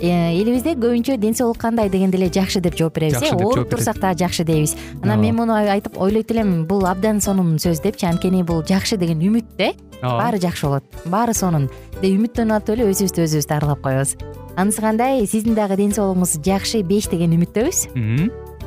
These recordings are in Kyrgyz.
элибизде көбүнчө ден соолук кандай дегенде эле жакшы деп жооп беребиз э? ооруп турсак дагы жакшы дейбиз. Анан мен муну айтып ойлойт элем бул абдан сонун сөз депчи анткени бул жакшы деген үмүт да э ооба. баары жакшы болот. Баары сонун. Деп үмүттөнүп атып эле өзүбүздү өзүбүз дарылап коебуз. Анысы кандай? Сиздин дагы ден соолугуңуз жакшы беш деген үмүттөбүз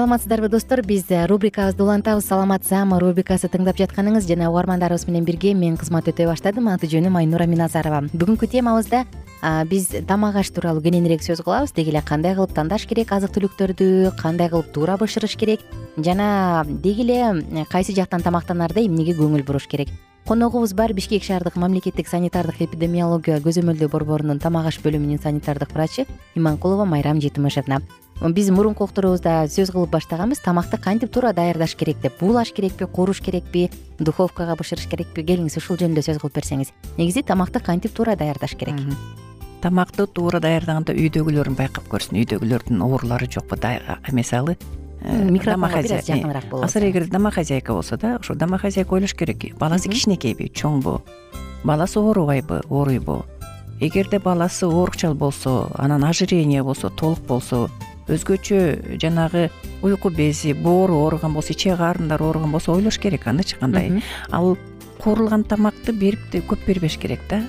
саламатсыздарбы достор? Биз рубрикабызды улантабыз саламат саама рубрикасы тыңдап жатканыңыз жана угармандарыбыз менен бирге мен кызмат өтөй баштадым. Аты жөнүм айнура миназарова. Бүгүнкү темабызда биз тамак аш тууралуу кененирээк сөз кылабыз. Деги эле кандай кылып тандаш керек азык түлүктөрдү кандай кылып туура бышырыш керек жана деги эле кайсы жактан тамактанаарда эмнеге көңүл буруш керек? Коногубуз бар. Бишкек шаардык мамлекеттик санитардык эпидемиология көзөмөлдөө борборунун тамак аш бөлүмүнүн санитардык врачы иманкулова майрам жетимишевна биз мурунку уктуруубузда сөз кылып баштаганбыз. Тамакты кантип туура даярдаш керек деп буулаш керекпи? Кууруш керекпи? Духовкага бышырыш керекпи? Келиңиз ушул жөнүндө сөз кылып берсеңиз. Негизи тамакты кантип туура даярдаш керек? Тамакты туура даярдаганда үйдөгүлөрүн байкап көрсүн. Үйдөгүлөрдүн оорулары жокпу мисалы микрофонго бир аз жакыныраак боло азыр эгер домохозяйка болсо да ошо домохозяйка ойлош керек. Баласы кичинекейби чоңбу. Баласы оорубайбы? Ооруйбу эгерде баласы оорукчал болсо анан ожирение болсо толук болсо өзгөчө жанагы уйку бези боору ооруган болсо ичек карындары ооруган болсо ойлош керек анычы кандай ал куурулган тамакты берип көп бербеш керек да.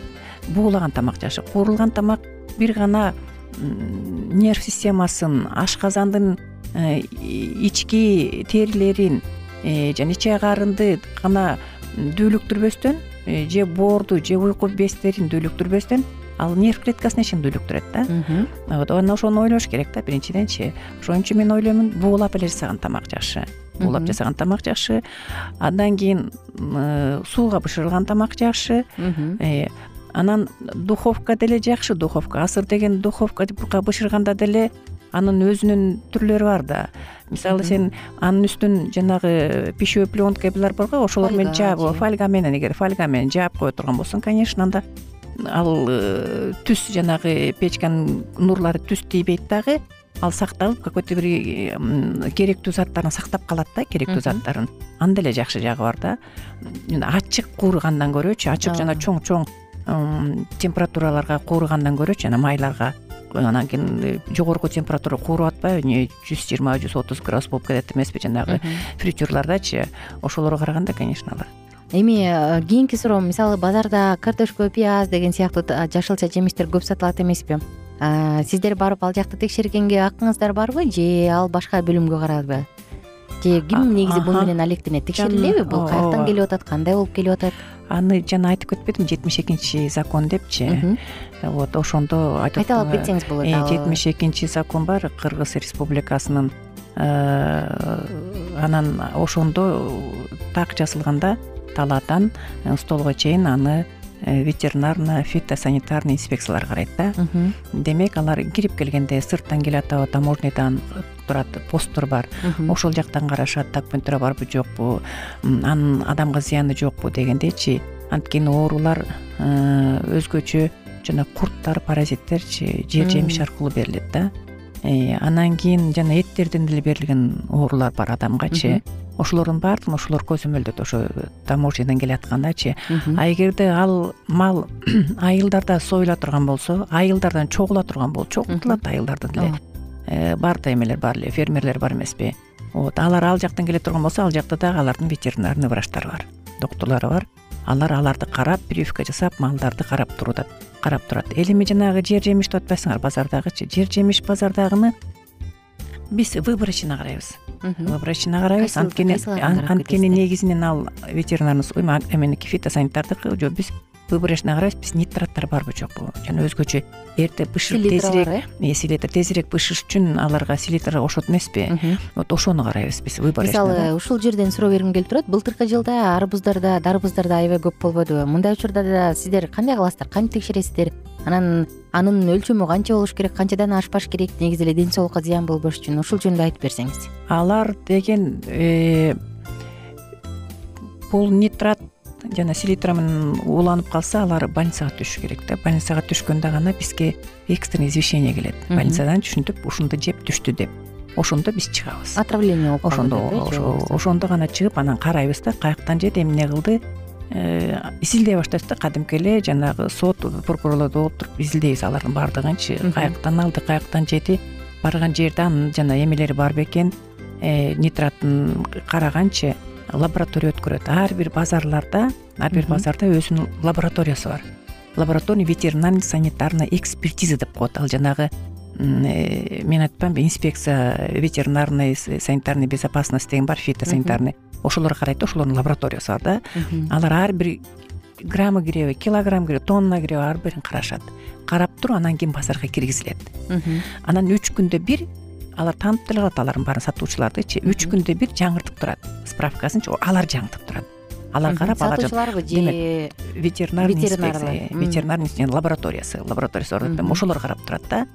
Буулаган тамак жакшы. Куурулган тамак бир гана нерв системасын ашказандын э, ички терилерин э, жана ичек карынды гана дүүлүктүрбөстөн э, же боорду же уйку бездерин дүүлүктүрбөстөн ал нерв клеткасын ишин дүүлүктүрөт да. Вот анан ошону ойлош керек да. Биринчиденчи ошон үчүн мен ойлоймун буулап эле жасаган тамак жакшы. Буулап жасаган тамак жакшы. Андан кийин сууга бышырылган тамак жакшы. Э, анан духовка деле жакшы духовка. Азыр деген духовкага бышырганда деле анын өзүнүн түрлөрү бар да. Мисалы сен анын үстүн жанагы пищевой пленкалар барго ошолор менен жаап фольга менен эгер фольга менен жаап кое турган болсоң конечно анда ал э, түс жанагы печканын нурлары түз тийбейт дагы ал сакталып какой то бир керектүү заттарын сактап калат да керектүү заттарын. Анда эле жакшы жагы бар да. Ачык кууругандан көрөчү ачык жана чоң чоң температураларга кууругандан көрөчү жана майларга анан кийин э, жогорку температура кууруп атпайбы жүз жыйырма жүз отуз градус болуп кетет эмеспи жанагы фритюрлардачы. Ошолорго караганда конечно алар эми э, кийинки суроо мисалы базарда картошка пияз деген сыяктуу жашылча жемиштер көп сатылат эмеспи? Сиздер барып ал жакты текшергенге акыңыздар барбы же ал башка бөлүмгө карабы же ким негизи бул менен алектенет? Текшерилеби бул? каяктан келип атат кандай болуп келип атат? Аны жана айтып кетпедимби жетимиш экинчи закон депчи. Вот ошондо кайталап кетсеңиз болот э, жетимиш экинчи закон бар кыргыз республикасынын э, анан ошондо так жазылганда талаадан э, столго чейин аны э, ветеринарно фитосанитарный инспекциялар карайт да. Демек алар кирип келгенде сырттан келип атабы таможнядан турат посттор бар. Ошол жактан карашат документтер барбы жокпу анын адамга зыяны жокпу дегендейчи анткени оорулар э, өзгөчө жана курттар паразиттерчи жер жемиш аркылуу берилет да. Анан кийин жана эттерден деле берилген оорулар бар адамгачы ошолордун баардыгын ошолор көзөмөлдөт ошо таможнядан келаткандачы а эгерде ал мал айылдарда союла турган болсо айылдардан чогула турган болсо чогултулат айылдардан деле. Э, бар да эмелер бар эле фермерлер бар эмеспи. Вот алар ал жактан келе турган болсо ал жакта дагы алардын ветеринарный врачтары бар доктурлары бар. Алар аларды карап прививка жасап малдарды карап турат карап турат. Эл эми жанагы жер жемиш деп атпайсыңарбы базардагычы. Жер жемиш базардагыны биз выборочно карайбыз. Выборочно карайбыз. Анткени анткени негизинен ал ветеринарный эменики фитосанитардыкы жок биз выборочно карайбыз биз нитраттар барбы жокпу жана өзгөчө эрте бышырып тезирээк э? селитр тезирээк бышыш үчүн аларга селитр кошот эмеспи. Вот ошону карайбыз биз выборочно мисалы ушул жерден суроо бергим келип турат. Былтыркы жылда арбуздарда дарбуздарда аябай көп болбодубу мындай учурда да сиздер кандай кыласыздар кантип текшересиздер? Анан анын өлчөмү канча болуш керек канчадан ашпаш керек? Негизи эле ден соолукка зыян болбош үчүн. Ушул жөнүндө айтып берсеңиз. Алар деген э, бул нитрат жана селитра менен ууланып калса алар больницага түшүш керек да. Больницага түшкөндө гана бизге экстренный извещение келет. Больницадан түшүнтүп ушунду жеп түштү деп. Ошондо биз чыгабыз. Отравление болуп ошондо ошондо гана чыгып анан карайбыз да каяктан жеди эмне кылды? Э, изилдей баштайбыз да кадимки эле жанагы сот прокурорлордо болуп туруп изилдейбиз алардын баардыгынчы. Каяктан алды каяктан жеди барган жерде анын жана эмелери бар бекен. Э, нитратын караганчы лаборатория өткөрөт. Ар бир базарларда ар бир базарда өзүнүн лабораториясы бар. Лабораторный ветеринарный санитарный экспертиза деп коет ал жанагы э, мен айтып атпаймынбы инспекция ветеринарный санитарный безопасность деген бар фитосанитарный. Ошолор карайт да ошолордун лабораториясы бар да. Алар ар бир граммы киреби килограмм киреби тонна киреби ар бирин карашат. Карап туруп анан кийин базарга киргизилет. Анан үч күндө бир алар таанып деле калат алардын баарын сатуучулардычы үч күндө бир жаңыртып турат справкасынчы алар жаңыртып турат. Алар карап алар сатуучуларбы же ветеринарный инспекция ветеринарный лабораториясы лабораториясы бар деп ошолор карап турат да.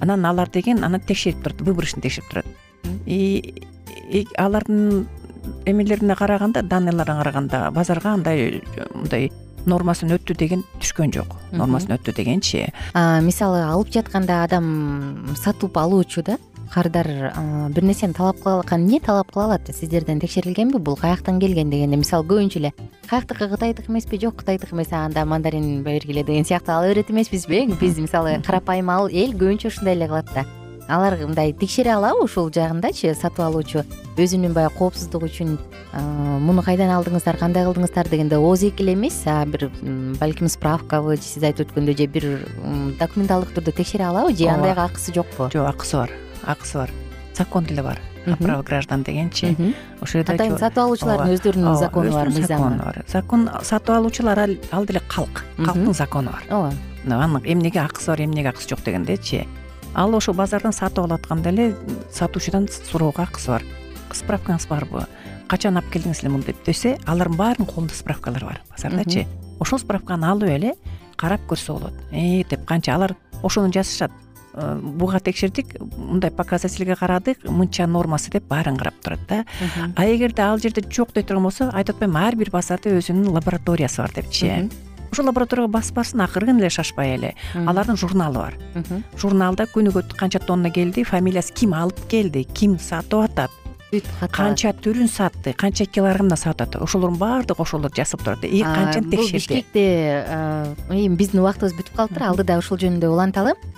Анан алар деген анан текшерип турат выборочный текшерип турат. И алардын эмелерине караганда данныйларына караганда базарга андай мындай нормасын өттү деген түшкөн жок. Нормасын өттү дегенчи мисалы алып жатканда адам сатып алуучу да кардар бир нерсени талап кыла эмне талап кыла алат? Сиздерден текшерилгенби бул? Каяктан келген дегенде мисалы көбүнчө эле каяктыкы кытайдыкы эмеспи жок кытайдыкы эмес анда мандарин бергиле деген сыяктуу ала берет эмеспизби биз мисалы карапайым эл көбүнчө ушундай эле кылат да. Алар мындай текшере алабы ушул жагындачы сатып алуучу? Өзүнүн баягы коопсуздугу үчүн муну кайдан алдыңыздар кандай кылдыңыздар дегенде ооз эки эле эмес бир балким справкабы сиз айтып өткөндөй же бир документалдык түрдө текшере алабы же андайга акысы жокпу? Жок акысы бар акысы бар закон деле бар. Право граждан дегенчи ошол жерде атайын сатып алуучулардын өздөрүнүн закону бар закону бар. Закон сатып алуучулар ал деле калк. Калктын закону бар. Ооба. Анын эмнеге акысы бар эмнеге акысы жок дегендечи ал ошо базардан сатып алып атканда эле сатуучудан суроого акысы бар. Справкаңыз барбы качан алып келдиңиз эле муну деп десе алардын баарынын колунда справкалар бар базардачы ошол справканы алып эле карап көрсө болот. Э деп канча алар ошону жазышат буга текшердик. Мындай показательге карадык. Мынча нормасы деп баарын карап турат да. А эгерде ал жерде жок дей турган болсо айтып атпаймынбы ар бир базарда өзүнүн лабораториясы бар депчи. Ошол лабораторияга басып барсын акыркын эле шашпай эле. Алардын журналы бар. Журналда күнүгө канча тонна келди фамилиясы ким алып келди ким сатып атат канча түрүн сатты канча килограммдан сатып атат. Ошолордун баардыгы ошолор жазылып турат и канчаны текшерди бул бишкекте эми биздин убактыбыз бүтүп калыптыр алдыда ушул жөнүндө уланталы Э,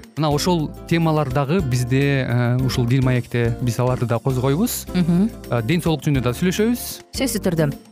мына ошол темалар дагы бизде ушул дил маекте биз аларды да козгойбуз. Ден соолук жөнүндө да сүйлөшөбүз. Сөзсүз түрдө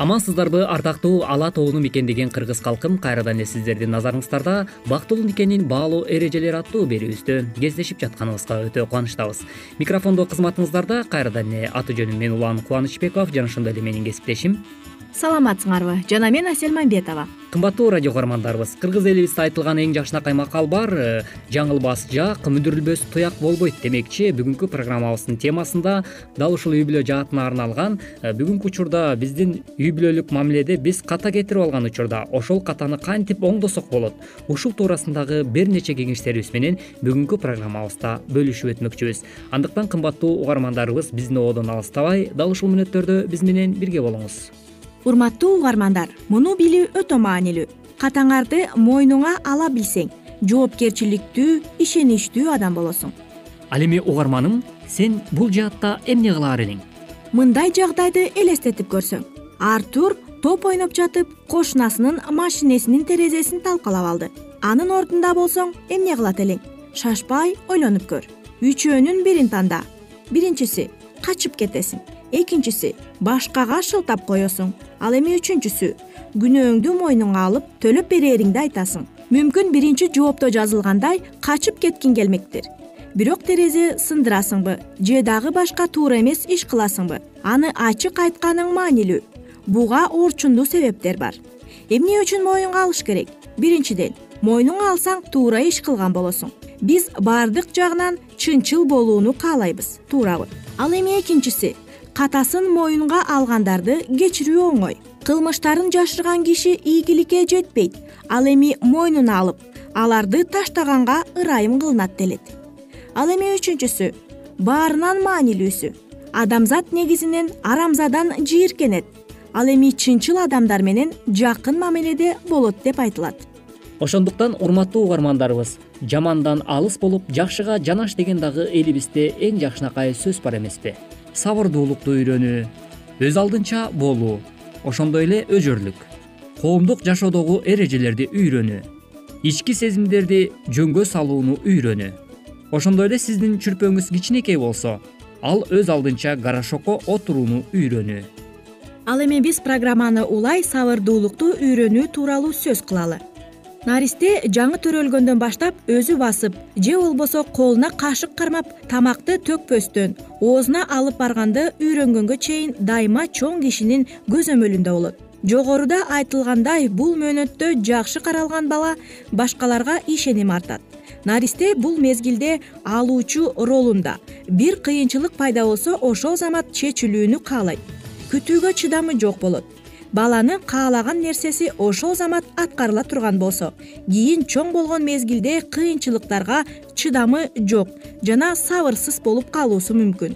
амансыздарбы ардактуу ала тоону мекендеген кыргыз калкым кайрадан эле сиздердин назарыңыздарда бактылуу никенин баалуу эрежелери аттуу берүүбүздө кездешип жатканыбызга өтө кубанычтабыз. Микрофондо кызматыңыздарда кайрадан эле аты жөнүм мен улан кубанычбеков жана ошондой эле менин кесиптешим саламатсыңарбы жана мен асель мамбетова. Кымбаттуу радио каармандарыбыз кыргыз элибизде айтылган эң жакшынакай макал бар э, жаңылбас жак мүдүрүлбөс туяк болбойт демекчи. Бүгүнкү программабыздын темасында дал ушул үй бүлө жаатына арналган э, бүгүнкү учурда биздин үй бүлөлүк мамиледе биз ката кетирип алган учурда ошол катаны кантип оңдосок болот? Ушул туурасындагы бир нече кеңештерибиз менен бүгүнкү программабызда бөлүшүп өтмөкчүбүз. Андыктан кымбаттуу угармандарыбыз биздин ободон алыстабай дал ушул мүнөттөрдө биз менен бирге болуңуз урматтуу угармандар муну билүү өтө маанилүү. Катаңарды мойнуңа ала билсең жоопкерчиликтүү ишеничтүү адам болосуң. Ал эми угарманым сен бул жаатта эмне кылаар элең мындай жагдайды элестетип көрсөң. Артур топ ойноп жатып кошунасынын машинесинин терезесин талкалап алды. Анын ордунда болсоң эмне кылат элең? Шашпай ойлонуп көр. Үчөөнүн бирин танда. Биринчиси качып кетесиң экинчиси башкага шылтап коесуң. Ал эми үчүнчүсү күнөөңдү мойнуңа алып төлөп берээриңди айтасың. Мүмкүн биринчи жоопто жазылгандай качып кеткиң келмектир. Бирок терезе сындырасыңбы? Же дагы башка туура эмес иш кыласыңбы? Аны ачык айтканың маанилүү. Буга орчундуу себептер бар. Эмне үчүн мойнуңа алыш керек? Биринчиден мойнуңа алсаң туура иш кылган болосуң. Биз баардык жагынан чынчыл болууну каалайбыз туурабы. Ал эми экинчиси катасын моюнга алгандарды кечирүү оңой. Кылмыштарын жашырган киши ийгиликке жетпейт ал эми мойнуна алып аларды таштаганга ырайым кылынат делет. Ал эми үчүнчүсү баарынан маанилүүсү. Адамзат негизинен арамзадан жийиркенет. Ал эми чынчыл адамдар менен жакын мамиледе болот деп айтылат. Ошондуктан урматтуу угармандарыбыз жамандан алыс болуп жакшыга жанаш деген дагы элибизде эң жакшынакай сөз бар эмеспи сабырдуулукту үйрөнүү өз алдынча болуу ошондой эле өжөрлүк коомдук жашоодогу эрежелерди үйрөнүү ички сезимдерди жөнгө салууну үйрөнүү. Ошондой эле сиздин чүрпөңүз кичинекей болсо ал өз алдынча горошокко отурууну үйрөнүү. Ал эми биз программаны улай сабырдуулукту үйрөнүү тууралуу сөз кылалы наристе жаңы төрөлгөндөн баштап өзү басып же болбосо колуна кашык кармап тамакты төкпөстөн оозуна алып барганды үйрөнгөнгө чейин дайыма чоң кишинин көзөмөлүндө болот. Жогоруда айтылгандай бул мөөнөттө жакшы каралган бала башкаларга ишеним артат наристе бул мезгилде алуучу ролунда. Бир кыйынчылык пайда болсо ошол замат чечилүүнү каалайт. Күтүүгө чыдамы жок болот баланын каалаган нерсеси ошол замат аткарыла турган болсо кийин чоң болгон мезгилде кыйынчылыктарга чыдамы жок жана сабырсыз болуп калуусу мүмкүн.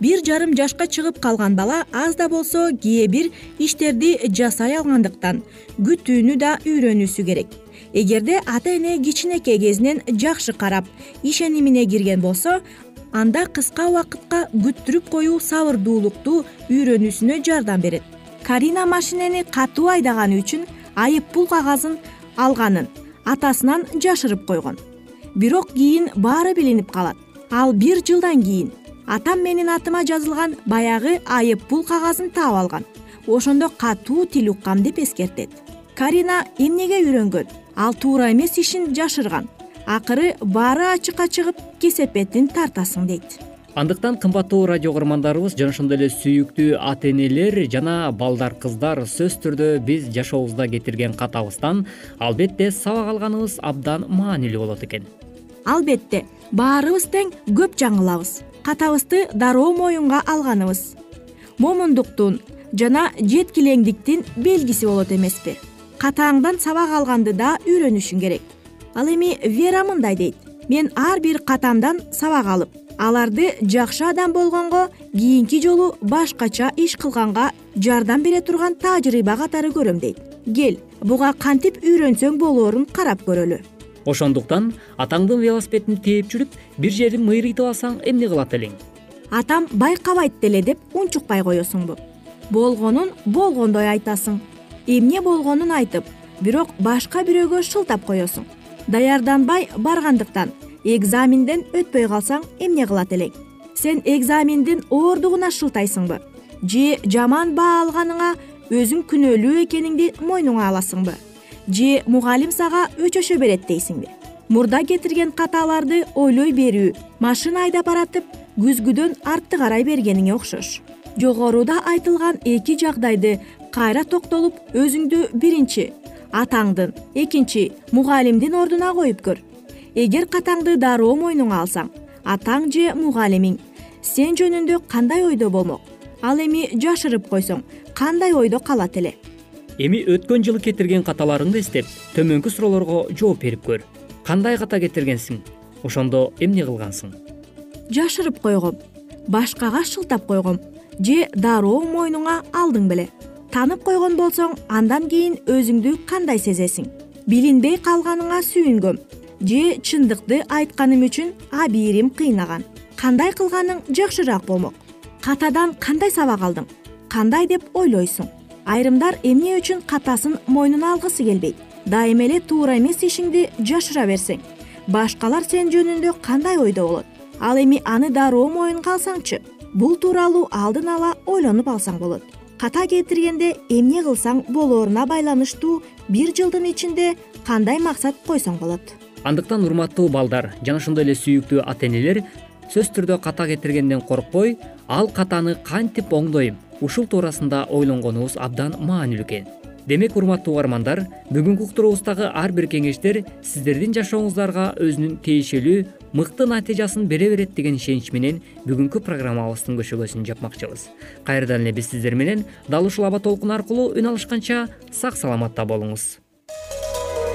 Бир жарым жашка чыгып калган бала аз да болсо кээ бир иштерди жасай алгандыктан күтүүнү да үйрөнүүсү керек. Эгерде ата эне кичинекей кезинен жакшы карап ишенимине кирген болсо анда кыска убакытка күттүрүп коюу сабырдуулукту үйрөнүүсүнө жардам берет карина машинени катуу айдаганы үчүн айып пул кагазын алганын атасынан жашырып койгон. Бирок кийин баары билинип калат. Ал бир жылдан кийин атам менин атыма жазылган баягы айып пул кагазын таап алган. Ошондо катуу тил уккам деп эскертет. Карина эмнеге үйрөнгөн? Ал туура эмес ишин жашырган. Акыры баары ачыкка чыгып кесепетин тартасың дейт андыктан кымбаттуу радио угармандарыбыз жана ошондой эле сүйүктүү ата энелер жана балдар кыздар сөзсүз түрдө биз жашообузда кетирген катабыздан албетте сабак алганыбыз абдан маанилүү болот экен. Албетте баарыбыз тең көп жаңылабыз. Катабызды дароо моюнга алганыбыз. Момундуктун жана жеткилеңдиктин белгиси болот эмеспи. Катаңдан сабак алганды да үйрөнүшүң керек. Ал эми вера мындай дейт. Мен ар бир катамдан сабак алып аларды жакшы адам болгонго кийинки жолу башкача иш кылганга жардам бере турган тажрыйба катары көрөм дейт кел буга кантип үйрөнсөң болоорун карап көрөлү. Ошондуктан атаңдын велосипедин тээп жүрүп бир жерин мыйрыйтып алсаң эмне кылат элең? Атам байкабайт деле деп унчукпай коесуңбу. Болгонун болгондой айтасың. Эмне болгонун айтып бирок башка бирөөгө шылтап коесуң. Даярданбай баргандыктан экзаменден өтпөй калсаң эмне кылат элең сен экзамендин оордугуна шылтайсыңбы? Же жаман баа алганыңа өзүң күнөөлүү экениңди мойнуңа аласыңбы? Же мугалим сага өчөшө берет дейсиңби? Мурда кетирген каталарды ойлой берүү машина айдап баратып күзгүдөн артты карай бергениңе окшош. Жогоруда айтылган эки жагдайды кайра токтолуп өзүңдү биринчи атаңдын экинчи мугалимдин ордуна коюп көр эгер катаңды дароо мойнуңа алсаң атаң же мугалимиң сен жөнүндө кандай ойдо болмок? Ал эми жашырып койсоң кандай ойдо калат эле? Эми өткөн жылы кетирген каталарыңды эстеп төмөнкү суроолорго жооп берип көр. Кандай ката кетиргенсиң ошондо эмне кылгансың? Жашырып койгом башкага шылтап койгом же дароо мойнуңа алдың беле. Таанып койгон болсоң андан кийин өзүңдү кандай сезесиң? Билинбей калганыңа сүйүнгөм же чындыкты айтканым үчүн абийирим кыйнаган. Кандай кылганың жакшыраак болмок. Катадан кандай сабак алдың? Кандай деп ойлойсуң. Айрымдар эмне үчүн катасын мойнуна алгысы келбейт? Дайыма эле туура эмес ишиңди жашыра берсең. Башкалар сен жөнүндө кандай ойдо болот? Ал эми аны дароо моюнга алсаңчы бул тууралуу алдын ала ойлонуп алсаң болот. Ката кетиргенде эмне кылсаң болооруна байланыштуу бир жылдын ичинде кандай максат койсоң болот андыктан урматтуу балдар жана ошондой эле сүйүктүү ата энелер сөзсүз түрдө ката кетиргенден коркпой ал катаны кантип оңдойм ушул туурасында ойлонгонубуз абдан маанилүү экен. Демек урматтуу угармандар бүгүнкү уктуруубуздагы ар бир кеңештер сиздердин жашооңуздарга өзүнүн тиешелүү мыкты натыйжасын бере берет деген ишенич менен бүгүнкү программабыздын көшөгөсүн жапмакчыбыз. Кайрадан эле биз сиздер менен дал ушул аба толкун аркылуу үн алышканча сак саламатта болуңуз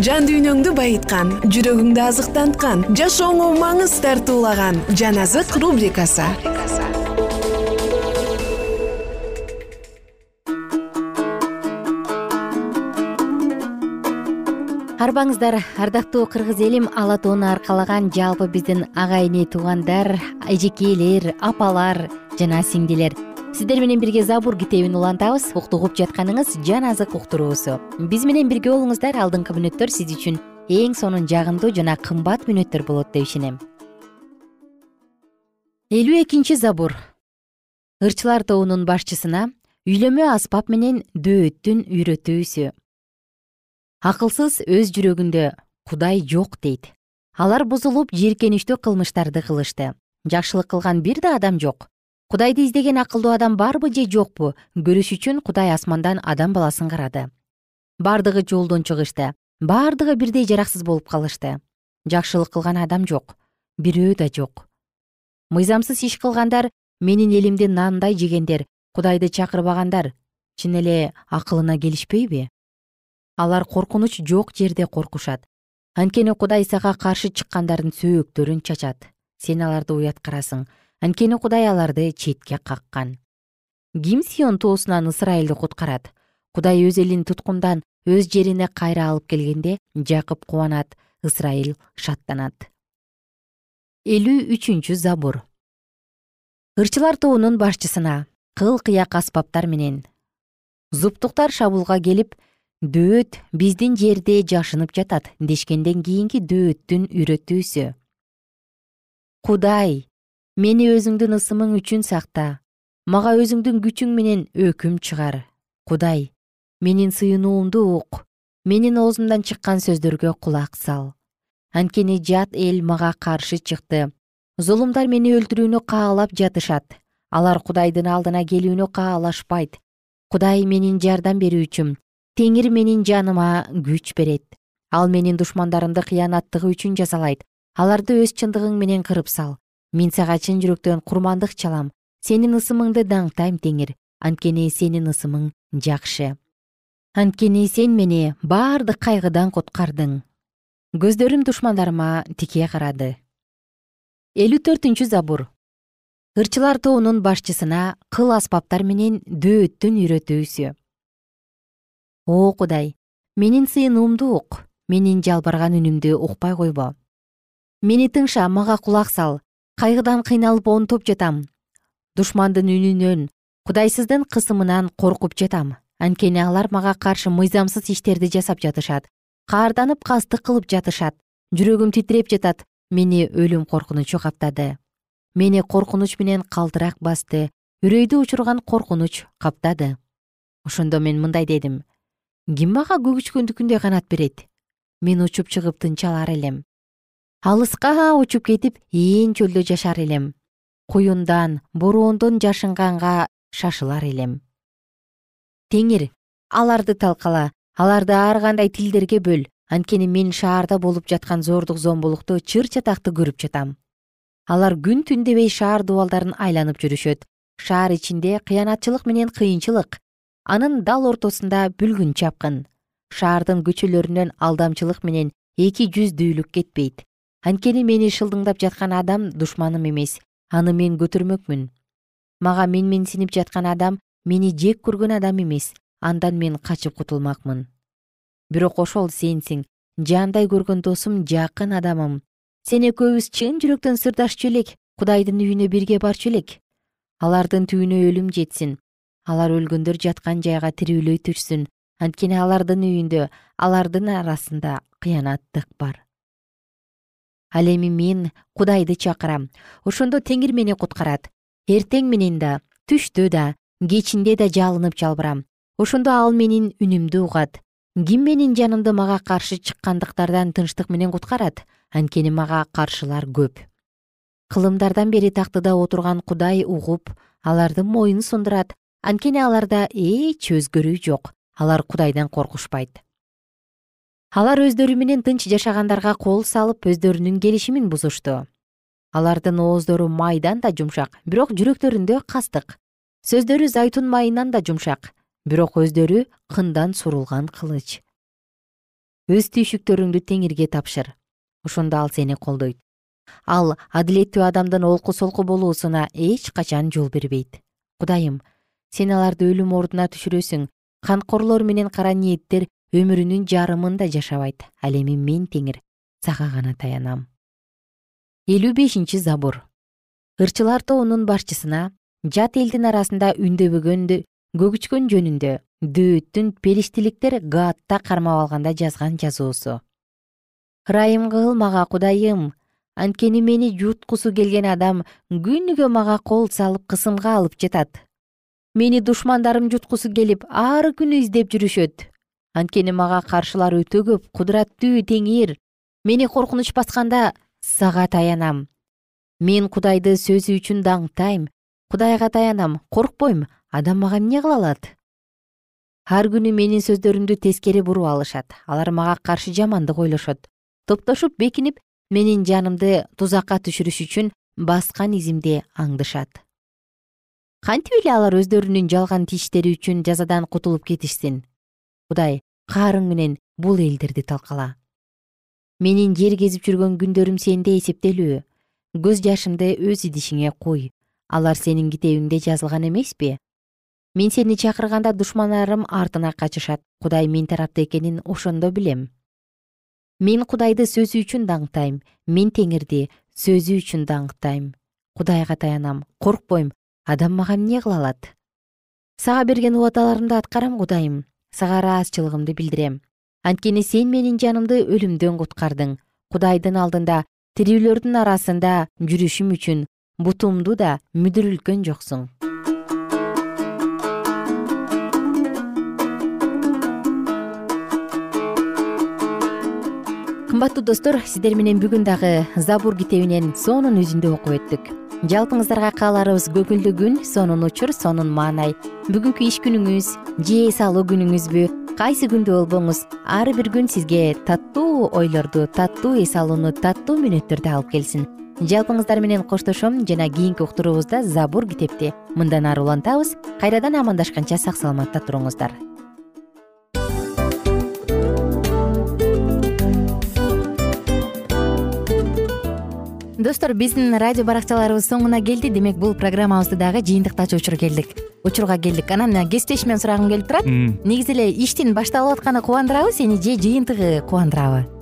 жан дүйнөңдү байыткан жүрөгүңдү азыктанткан жашооңо маңыз тартуулаган жан азык рубрикасы. Арбаңыздар ардактуу кыргыз элим ала тоону аркалаган жалпы биздин ага эне туугандар эжекелер апалар жана сиңдилер сиздер менен бирге забур китебин улантабыз. Уктугуп жатканыңыз жан азык уктуруусу. Биз менен бирге болуңуздар. Алдыңкы мүнөттөр сиз үчүн эң сонун жагымдуу жана кымбат мүнөттөр болот деп ишенем. Элүү экинчи забур. Ырчылар тобунун башчысына үйлөмө аспап менен дөөттүн үйрөтүүсү акылсыз өз жүрөгүндө кудай жок дейт. Алар бузулуп жийиркеничтүү кылмыштарды кылышты. Жакшылык кылган бир да адам жок кудайды издеген акылдуу адам барбы же жокпу көрүш үчүн кудай асмандан адам баласын карады. Бардыгы жолдон чыгышты бардыгы бирдей жараксыз болуп калышты. Жакшылык кылган адам жок бирөө да жок. Мыйзамсыз иш кылгандар менин элимди нандай жегендер кудайды чакырбагандар чын эле акылына келишпейби алар коркунуч жок жерде коркушат. Анткени кудай сага каршы чыккандардын сөөктөрүн чачат. Сен аларды уяткарасың анткени кудай аларды четке каккан. Ким сион тоосунан ысырайылды куткарат. Кудай өз элин туткундан өз жерине кайра алып келгенде жакып кубанат ысрайыл шаттанат. Элүү үчүнчү забур. Ырчылар тобунун башчысына кыл кыяк аспаптар менен. Зуптуктар шабуулга келип дөөт биздин жерде жашынып жатат дешкенден кийинки дөөттүн үйрөтүүсү. Кудай мени өзүңдүн ысымың үчүн сакта. Мага өзүңдүн күчүң менен өкүм чыгар. Кудай менин сыйынуумду ук. Менин оозумдан чыккан сөздөргө кулак сал. Анткени жат эл мага каршы чыкты. Зулумдар мени өлтүрүүнү каалап жатышат. Алар кудайдын алдына келүүнү каалашпайт. Кудай менин жардам берүүчүм теңир менин жаныма күч берет. Ал менин душмандарымды кыянаттыгы үчүн жазалайт аларды өз чындыгың менен кырып сал мен сага чын жүрөктөн курмандык чалам. Сенин ысымыңды даңктайм теңир. Анткени сенин ысымың жакшы. Анткени сен мени баардык кайгыдан куткардың көздөрүм душмандарыма тике карады. Элүү төртүнчү забур. Ырчылар тобунун башчысына кыл аспаптар менен дөөттүн үйрөтүүсү. О кудай менин сыйынуумду ук. Менин жалбыраган үнүмдү укпай койбо. Мени тыңша мага кулак сал кайгыдан кыйналып онтоп жатам. Душмандын үнүнөн кудайсыздын кысымынан коркуп жатам. Анткени алар мага каршы мыйзамсыз иштерди жасап жатышат каарданып кастык кылып жатышат жүрөгүм титиреп жатат мени өлүм коркунучу каптады мени коркунуч менен калтырак басты үрөйдү учурган коркунуч каптады. Ошондо мен мындай дедим. Ким мага көк учкөндүкүндөй канат берет? Мен учуп чыгып тынчалар элем алыска учуп кетип ээн чөлдө жашар элем. Куюндан бороондон жашынганга шашылар элем. Теңир аларды талкала. Аларды ар кандай тилдерге бөл. Анткени мен шаарда болуп жаткан зордук зомбулукту чыр чатакты көрүп жатам. Алар күн түн дебей шаар дубалдарын айланып жүрүшөт. Шаар ичинде кыянатчылык менен кыйынчылык. Анын дал ортосунда бүлгүн чапкын. Шаардын көчөлөрүнөн алдамчылык менен эки жүздүүлүк кетпейт анткени мени шылдыңдап жаткан адам душманым эмес аны мен көтөрмөкмүн. Мага менменсинип жаткан адам мени жек көргөн адам эмес андан мен качып кутулмакмын. Бирок ошол сенсиң жаандай көргөн досум жакын адамым. Сен экөөбүз чын жүрөктөн сырдашчу элек кудайдын үйүнө бирге барчу элек алардын түбүнө өлүм жетсин. Алар өлгөндөр жаткан жайга тирүүлөй түшсүн. Анткени алардын үйүндө алардын арасында кыянаттык бар ал эми мен кудайды чакырам. Ошондо теңир мени куткарат. Эртең менен да түштө да кечинде да жалынып жалбырам. Ошондо ал менин үнүмдү угат. Ким менин жанымды мага каршы чыккандыктардан тынчтык менен куткарат? Анткени мага каршылар көп. Кылымдардан бери тактыда отурган кудай угуп алардын моюнун сундурат анткени аларда эч өзгөрүү жок. Алар кудайдан коркушпайт алар өздөрү менен тынч жашагандарга кол салып өздөрүнүн келишимин бузушту. Алардын ооздору майдан да жумшак бирок жүрөктөрүндө кастык. Сөздөрү зайтун майынан да жумшак бирок өздөрү кындан сурулган кылыч. Өз түйшүктөрүңдү теңирге тапшыр. Ошондо ал сени колдойт. Ал адилеттүү адамдын олку солку болуусуна эч качан жол бербейт. Кудайым сен аларды өлүм ордуна түшүрөсүң. Канкорлор менен кара ниеттер өмүрүнүн жарымын да жашабайт. Ал эми мен теңир сага гана таянам. Элүү бешинчи забур ырчылар тобунун башчысына жат элдин арасында үндөбөгөндү көгүчкөн жөнүндө дөөттүн периштиликтер гаатта кармап алганда жазган жазуусу ырайым кыл мага кудайым. Анткени мени жуткусу келген адам күнүгө мага кол салып кысымга алып жатат. Мени душмандарым жуткусу келип ар күнү издеп жүрүшөт анткени мага каршылар өтө көп кудураттуу теңир. Мени коркунуч басканда сага таянам. Мен кудайды сөзү үчүн даңктайм. Кудайга таянам коркпойм. Адам мага эмне кыла алат? Ар күнү менин сөздөрүмдү тескери буруп алышат. Алар мага каршы жамандык ойлошот. Топтошуп бекинип менин жанымды тузакка түшүрүш үчүн баскан изимди аңдышат. Кантип эле алар өздөрүнүн жалган тиштери үчүн жазадан кутулуп кетишсин кудай каарың менен бул элдерди талкала. Менин жер кезип жүргөн күндөрүм сенде эсептелүү. Көз жашымды өз идишиңе куй. Алар сенин китебиңде жазылган эмеспи? Мен сени чакырганда душмандарым артына качышат. Кудай мен тарапта экенин ошондо билем. Мен кудайды сөзү үчүн даңктайм. Мен теңирди сөзү үчүн даңктайм. Кудайга таянам. Коркпойм. Адам мага эмне кыла алат сага берген убадаларымды аткарам кудайым сага ыраазычылыгымды билдирем. Анткени сен менин жанымды өлүмдөн куткардың. Кудайдын алдында тирүүлөрдүн арасында жүрүшүм үчүн бутумду да мүдүрүлткөн жоксуң кымбаттуу достор сиздер менен бүгүн дагы забур китебинен сонун үзүндү окуп өттүк. Жалпыңыздарга кааларыбыз көңүлдүү күн сонун учур сонун маанай. Бүгүнкү иш күнүңүз же эс алуу күнүңүзбү кайсы күндө болбоңуз ар бир күн сизге таттуу ойлорду таттуу эс алууну таттуу мүнөттөрдү алып келсин. Жалпыңыздар менен коштошом жана кийинки уктуруубузда забур китепти. Мындан ары улантабыз кайрадан амандашканча сак саламатта туруңуздар достор биздин радио баракчаларыбыз соңуна келди. Демек бул программабызды дагы жыйынтыктачу учур келдик. Учурга келдик. Анан кесиптешимден сурагым келип турат. Негизи эле иштин башталып атканы кубандырабы сени же жыйынтыгы кубандырабы